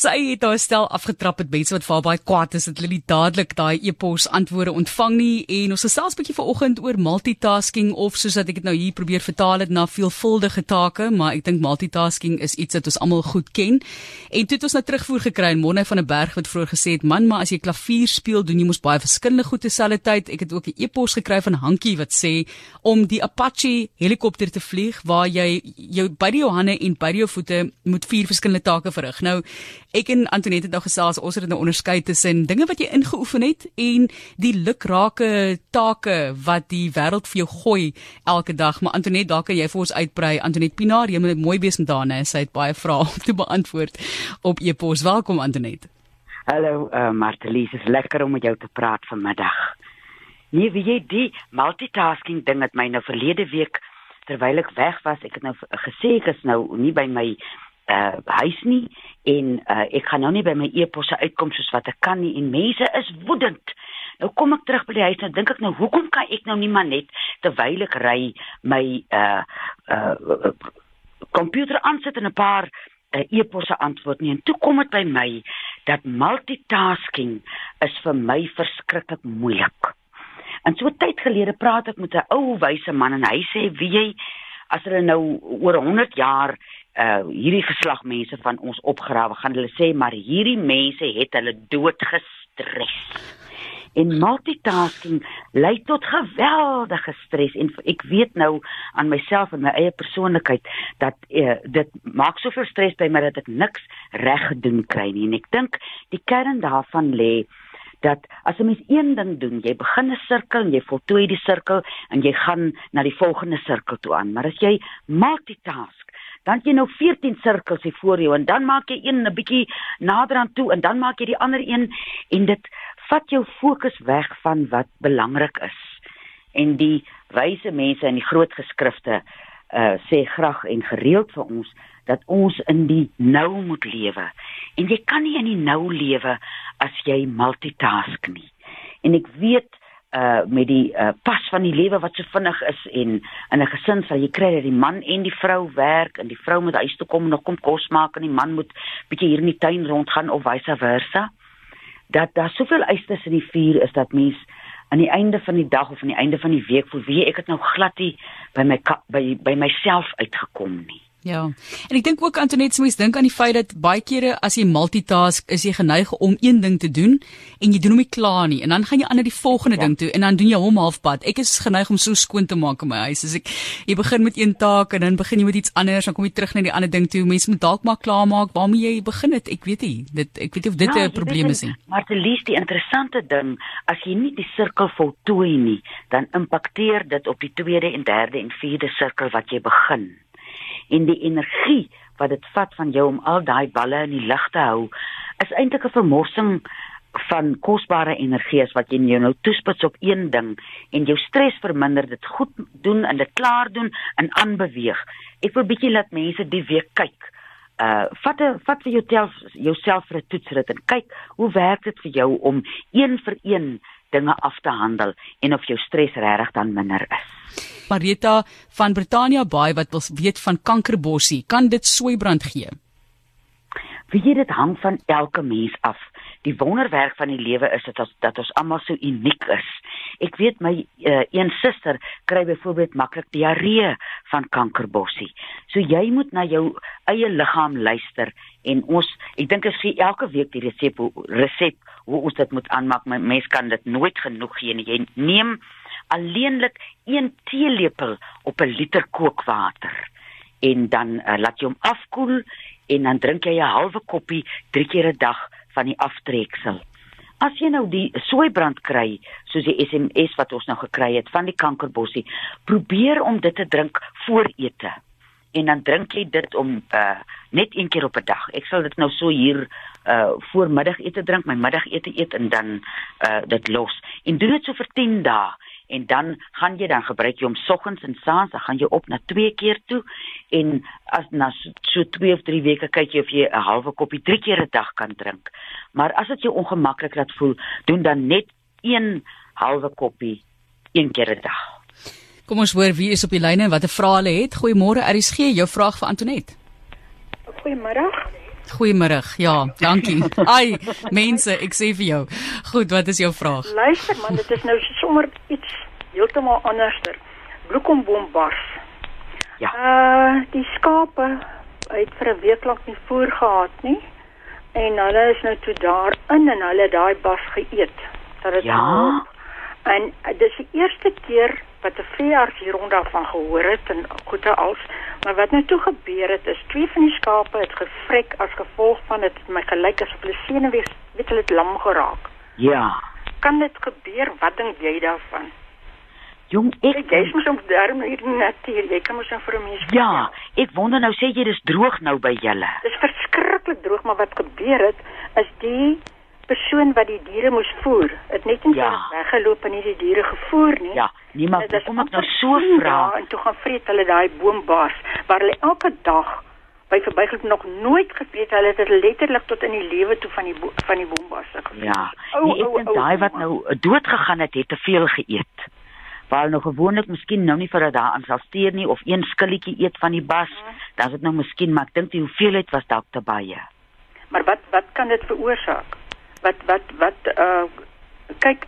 Sy het haar stel afgetrap met mense wat vir haar baie kwaad is dat hulle nie dadelik daai e-pos antwoorde ontvang nie en ons gesels 'n bietjie vanoggend oor multitasking of soos dat ek dit nou hier probeer vertaal het na veelvuldige take, maar ek dink multitasking is iets wat ons almal goed ken. En toe het ons nou terugvoer gekry en Monne van 'n berg wat vroeër gesê het, "Man, maar as jy klavier speel, doen jy mos baie verskillende goed terselfdertyd." Ek het ook 'n e-pos gekry van Hankie wat sê om die Apache helikopter te vlieg waar jy jou beide jou hande en beide jou voete moet vier verskillende take verrig. Nou Ek en Antoinette het nou gesels ons het nou onderskei tussen dinge wat jy ingeoefen het en die lukrake take wat die wêreld vir jou gooi elke dag. Maar Antoinette, daar kan jy vir ons uitbrei. Antoinette Pinaar, jy moet mooi wees met daarna. Sy het baie vrae om te beantwoord op e-pos. Welkom Antoinette. Hallo, uh, Martelies, is lekker om met jou te praat vanmiddag. Nee, wie jy die multitasking ding het my nou verlede week terwyl ek weg was, ek het nou gesê ek is nou nie by my uh huis nie en uh ek gaan nou nie by my e-posse uitkom soos wat ek kan nie en mense is woedend. Nou kom ek terug by die huis en dink ek nou hoekom kan ek nou nie maar net terwyl ek ry my uh uh komputer aansit en 'n paar uh, e-posse antwoord nie en toe kom dit by my dat multitasking is vir my verskriklik moeilik. En so tyd gelede praat ek met 'n ou wyse man en hy sê wie jy as hulle nou oor 100 jaar uh hierdie geslag mense van ons opgrawe gaan hulle sê maar hierdie mense het hulle dood gestres. En multitasking lei tot geweldige stres en ek weet nou aan myself en my eie persoonlikheid dat uh, dit maak soveel stres by my dat ek niks reg gedoen kry nie en ek dink die kern daarvan lê dat as 'n mens een ding doen, jy begin 'n sirkel en jy voltooi die sirkel en jy gaan na die volgende sirkel toe aan. Maar as jy multitask, dan jy nou 14 sirkels hier voor jou en dan maak jy een 'n bietjie nader aan toe en dan maak jy die ander een en dit vat jou fokus weg van wat belangrik is. En die wyse mense in die groot geskrifte uh sê graag en gereeld vir ons dat ons in die nou moet lewe. En jy kan nie in die nou lewe as jy multitask nie. En ek weet uh met die uh pas van die lewe wat so vinnig is en in 'n gesin sal jy kry dat die man en die vrou werk en die vrou moet huis toe kom en nog kom kos maak en die man moet bietjie hier in die tuin rondgaan of vice versa. Dat daar soveel eistes in die vuur is dat mens aan die einde van die dag of aan die einde van die week voel wie ek het nou glad nie by my by by myself uitgekom nie. Ja. En ek dink ook Antoinette Smith dink aan die feit dat baie kere as jy multitask, is jy geneig om een ding te doen en jy doen hom nie klaar nie en dan gaan jy aan na die volgende ja. ding toe en dan doen jy hom halfpad. Ek is geneig om so skoon te maak in my huis. As ek jy begin met een taak en dan begin jy met iets anders, dan kom jy terug na die ander ding toe. Mense moet dalk maar klaar maak waarmee jy begin het. Ek weet nie. Dit ek weet nie of dit 'n ja, probleem is nie. Maar te lees die interessante ding, as jy nie die sirkel voltooi nie, dan impakteer dit op die tweede en derde en vierde sirkel wat jy begin en die energie wat dit vat van jou om al daai balle in die lug te hou is eintlik 'n vermorsing van kosbare energie as wat jy jou nou toespits op een ding en jou stres verminder dit goed doen en dit klaar doen en aanbeweeg. Ek wil bietjie laat mense die week kyk. Uh vat 'n vat vir jouself jouself vir 'n toetsrit en kyk hoe werk dit vir jou om een vir een dinge af te handel en of jou stres regtig dan minder is. Marita van Britannia Baai wat wil weet van kankerbossie, kan dit soeibrand gee? Wie dit hang van elke mens af. Die wonderwerk van die lewe is dit dat, dat ons almal so uniek is. Ek weet my uh, een suster kry byvoorbeeld maklik diarree van kankerbossie. So jy moet na jou eie liggaam luister en ons ek dink ek sê elke week die resep resep hoe ons dit moet aanmaak. My mens kan dit nooit genoeg gee nie. Jy neem alleenlik 1 teelepel op 'n liter kookwater en dan uh, laat jy hom afkoel en dan drink jy 'n halwe koppie 3 keer 'n dag van die aftreksel. As jy nou die soeibrand kry, soos die SMS wat ons nou gekry het van die kankerbossie, probeer om dit te drink voor ete. En dan drink jy dit om uh net een keer op 'n dag. Ek sal dit nou so hier uh voor middagete drink, my middagete eet en dan uh dit los. En doen dit so vir 10 dae en dan gaan jy dan gebruik jy hom soggens en saans, dan gaan jy op na 2 keer toe en as na so 2 of 3 weke kyk jy of jy 'n halwe koppie 3 keer 'n dag kan drink. Maar as dit jou ongemaklik laat voel, doen dan net 1 halwe koppie een keer 'n dag. Kom ons hoor wie is op die lyn en watter vrae hulle het. Goeiemôre, RSG, jou vraag vir Antoinette. Goeiemôre. Goeiemôre. Ja, dankie. Ai, mense, ek sê vir jou. Goed, wat is jou vraag? Luister man, dit is nou sommer iets heeltemal anderster. Bloekombombars. Ja. Uh die skape het vir 'n week lank nie voer gehad nie. En hulle is nou toe daar in en hulle daai bas geëet. Dat is Ja? En uh, dis die eerste keer wat 'n veearts hier rond daarvan gehoor het en goeie als. Maar wat nou toe gebeur het is twee van die skape het gevrek as gevolg van dit my gelyk asof hulle senuwees weet hulle het lam geraak. Ja. Kan dit gebeur? Wat dink jy daarvan? Jong, Ek ek jy's mos om daarom hier in die natuur. Jy kan mos nou vir 'n mens Ja, ek wonder nou sê jy dis droog nou by julle. Dis verskriklik droog, maar wat gebeur het is die persoon wat die diere moes voer, het net nie Ja. weggeloop en nie die diere gevoer nie. Ja, nee maar Dit is kom ek nou so 10 vra. En toe gaan vreet hulle daai boombaas waar hulle elke dag by verbygeloop nog nooit geweet hulle het dit letterlik tot in die lewe toe van die van die boombaas gevoer. Ja, Ou, nee, ek dink daai wat nou dood gegaan het, het te veel geëet. Waar nou gewoonlik miskien nou nie vir dit daaraan sal steur nie of een skilletjie eet van die bas, dan is dit nou miskien, maar ek dink die hoeveelheid was dalk te baie. Maar wat wat kan dit veroorsaak? Wat wat wat uh kyk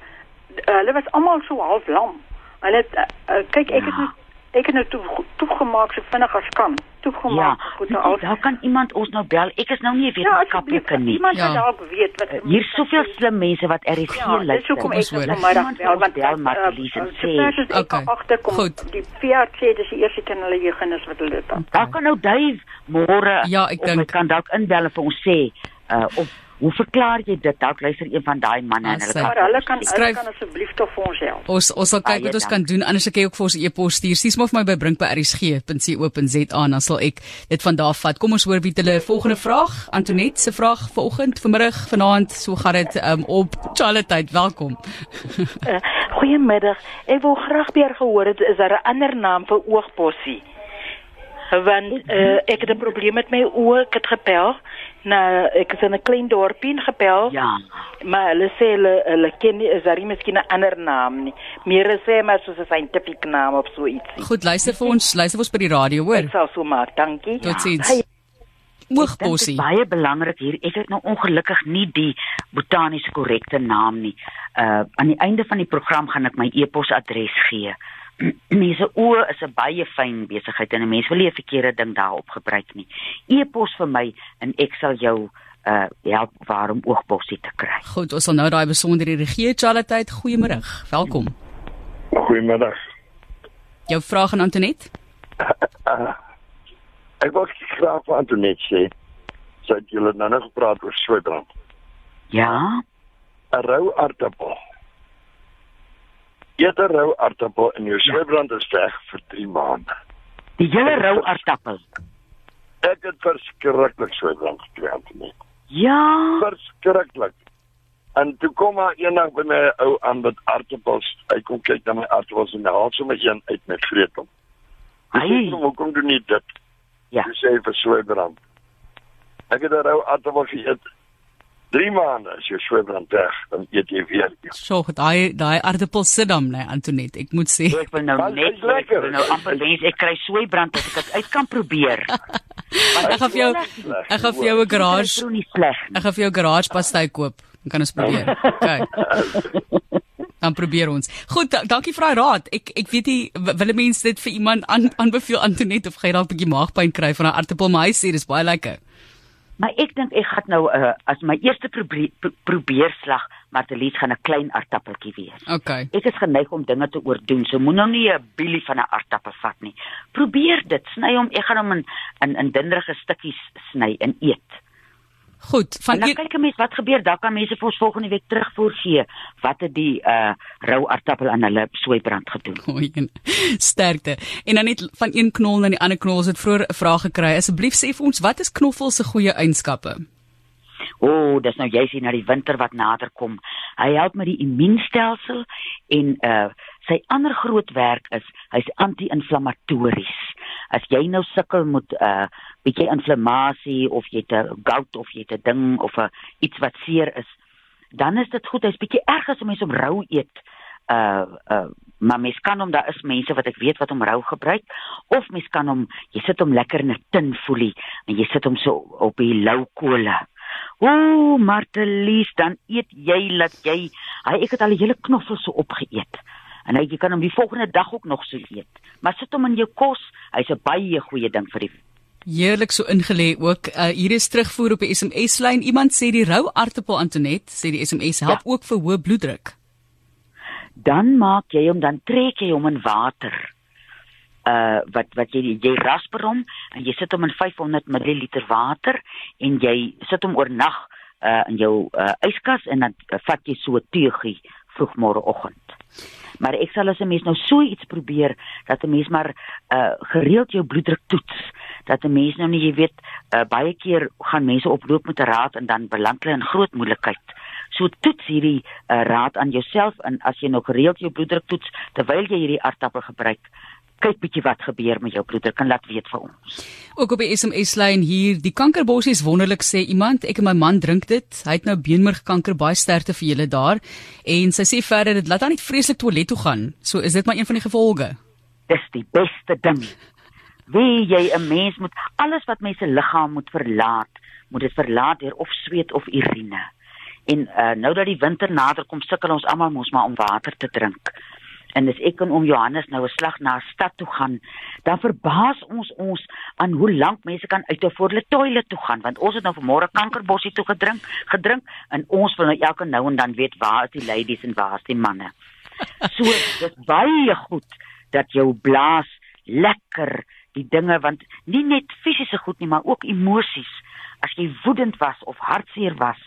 hulle was almal so half lam. Hulle het uh, kyk ek het Ja. nou ek het nou toe toegemaak so vinnig as kan. Ja, Toegemaak goed weet jy, al. daar kan iemand ons nou bel. Ek is nou nie 'n Ja, wetenskaplike nie. Iemand Ja. wat dalk weet wat Uh, Hier is soveel slim mense wat RSG Ja, dis hoekom Kom ek ons nou vanmiddag Iemand bel want bel, ek, Marlies, en uh, sê- Okay. kan agterkom. Goed. Die sê dis die eerste keer in hulle jeugennis wat hulle dit doen. Daar kan nou Dave môre Ja, ek of dink- kan dalk inbel en vir ons sê uh of hoe verklaar jy dit? Dalk luister een van daai manne en As hulle kan Maar hulle kan Skryf- hulle kan asseblief tog vir ons help. Ons ons sal kyk Baie wat ons dankie. kan doen. Anders ek ook vir ons e-pos stuur. Stuur maar vir my by brink@rsg.co.za en dan sal ek dit van daar vat. Kom ons hoor wie hulle volgende vraag. Antoinette se vraag vanoggend, vanmiddag, vanaand, so gaan dit um, op Charlotte. Welkom. Uh, goeiemiddag. Ek wil graag haar gehoor het is daar 'n ander naam vir oogbossie? Want uh, ek het 'n probleem met my oë, ek het gebel. Nou ek is in 'n klein dorpie gebel. Ja. Maar hulle sê hulle hulle ken nie is daar nie miskien 'n ander naam nie. Meer sê maar soos 'n scientific naam of so iets. Goed, luister vir ons, luister vir ons by die radio, hoor. Ek sal so maak. Dankie. Totsiens. Hey, Oogbossie. Dit is baie belangrik hier. Ek het nou ongelukkig nie die botaniese korrekte naam nie. Uh aan die einde van die program gaan ek my e-posadres gee. Mense oë is 'n baie fyn besigheid en 'n mens wil nie 'n verkeerde ding daarop gebruik nie. E-pos vir my en ek sal jou uh help waarom oogbossie te kry. Goed, ons sal nou daai besonderhede gee, Charlotte. Goeiemôre. Welkom. Goeiemiddag. Jou vraag aan Antoinette? Ek wil graag vir Antoinette sê, sy het julle nou nog gepraat oor soebrand. Ja? 'n Rou aartappel. Eet 'n rou aartappel en jou soebrand is weg vir 3 maande. Die hele rou aartappel. Ek het verskriklik soebrand gekry Antoinette. Ja. Verskriklik. En toe kom maar eendag by my ou aan met aartappels. Hy kom kyk na my aartappels en haal sommer een uit met vreet hom. Hy sê, "Hoekom doen jy dit?" Ja. Hy sê vir soebrand. Ek het 'n rou aartappel geëet. 3 maande as jou soebrand weg, dan eet jy weer. So, daai daai aardappel sit dan, nee, Antoinette. Ek moet sê. Ek wil nou net ek wil nou amper wens ek kry soeibrand as ek dit uit kan probeer. Ek gaan vir jou ek gaan vir jou 'n garage. Ek gaan vir jou garage pastai koop. Dan kan ons probeer. OK. Dan probeer ons. Goed, da- dankie vir daai raad. Ek ek weet nie wil 'n mens dit vir iemand aan aanbeveel Antoinette of jy dalk 'n bietjie maagpyn kry van 'n aartappel, maar hy sê dis baie lekker. Maar ek dink ek gaan nou uh, as my eerste probeer, pro- probeerslag Martelies gaan 'n klein aartappeltjie wees. OK. Ek is geneig om dinge te oordoen. So moenie nou nie 'n bielie van 'n aartappel vat nie. Probeer dit. Sny hom. Ek gaan hom in in, in dinderige stukkies sny en eet. Goed, En van dan een kyk 'n mens wat gebeur. Dan kan mense vir ons volgende week terugvoer gee wat het die uh rou aartappel aan hulle soeibrand gedoen. Goeie een. sterkte. En dan net van een knol na die ander knol, ons het vroeër 'n vraag gekry. Asseblief sê vir ons, wat is knoffel se goeie eienskappe? O, oh, dis nou jy sien na die winter wat nader kom. Hy help met die immuunstelsel en uh sy ander groot werk is hy's anti-inflammatories. As jy nou sukkel met uh bietjie inflammasie of jy het 'n gout of jy het 'n ding of 'n iets wat seer is, dan is dit goed. Hy's bietjie erg as 'n mens om rou eet. Uh uh maar mens kan hom daar is mense wat ek weet wat hom rou gebruik of mens kan hom jy sit hom lekker in 'n tinfolie en jy sit hom so op die lou kole. Ooh, Martelies, dan eet jy laat jy, hy ek het al die hele knoffel so opgeëet. En hy jy kan hom die volgende dag ook nog so eet. Maar sit hom in jou kos, hy's 'n baie goeie ding vir die Heerlik so ingelê ook. Uh, hier is terugvoer op die SMS lyn. Iemand sê die rou aartappel Antonet sê die SMS help ja. ook vir hoë bloeddruk dan maak jy hom dan trek jy hom in water. Uh wat wat jy jy rasper hom en jy sit hom in 500 ml water en jy sit hom oornag uh in jou uh, yskas en dan uh, vat jy so 'n teegie vroegmôreoggend. Maar ek sal as 'n mens nou so iets probeer dat 'n mens maar uh gereeld jou bloeddruk toets dat 'n mens nou nie jy weet uh, baie keer gaan mense oploop met 'n raad en dan beland hulle in groot moeilikheid. So toets hierdie uh, raad aan jouself en as jy nog gereeld jou bloeddruk toets terwyl jy hierdie aardappel gebruik, kyk bietjie wat gebeur met jou bloeddruk en laat weet vir ons. Ook op die SMS lyn hier, die kankerbossie is wonderlik sê iemand, ek en my man drink dit. Hy het nou beenmergkanker, baie sterkte vir julle daar. En sy sê verder dit laat hom net vreeslik toilet toe gaan. So is dit maar een van die gevolge. Dis die beste ding. Wie jy 'n mens moet alles wat mense liggaam moet verlaat, moet dit verlaat deur of sweet of urine. En uh, nou dat die winter nader kom, sukkel ons almal mos maar om water te drink. En as ek en oom Johannes nou 'n slag na 'n stad toe gaan, dan verbaas ons ons aan hoe lank mense kan uithou voor hulle toilet toe gaan, want ons het nou vanmôre kankerbossie toe gedrink, gedrink en ons wil nou elke nou en dan weet waar is die ladies en waar is die manne. So dit baie goed dat jou blaas lekker die dinge want nie net fisiese goed nie, maar ook emosies. As jy woedend was of hartseer was,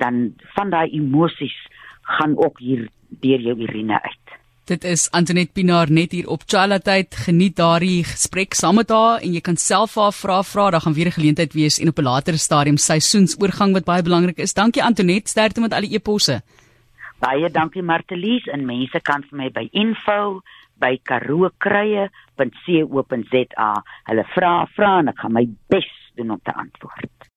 dan van daai emosies gaan ook hier deur jou urine uit. Dit is Antoinette Pinaar net hier op Chalatheid. Geniet daardie gesprek saam met haar en jy kan self haar vra vra, dan gaan weer 'n geleentheid wees en op 'n later stadium seisoensoorgang wat baie belangrik is. Dankie Antoinette, sterkte met al die eposse. Baie dankie Martelies en mense kan vir my by info by karookruie.co.za. Hulle vra vra en ek gaan my bes doen om te antwoord.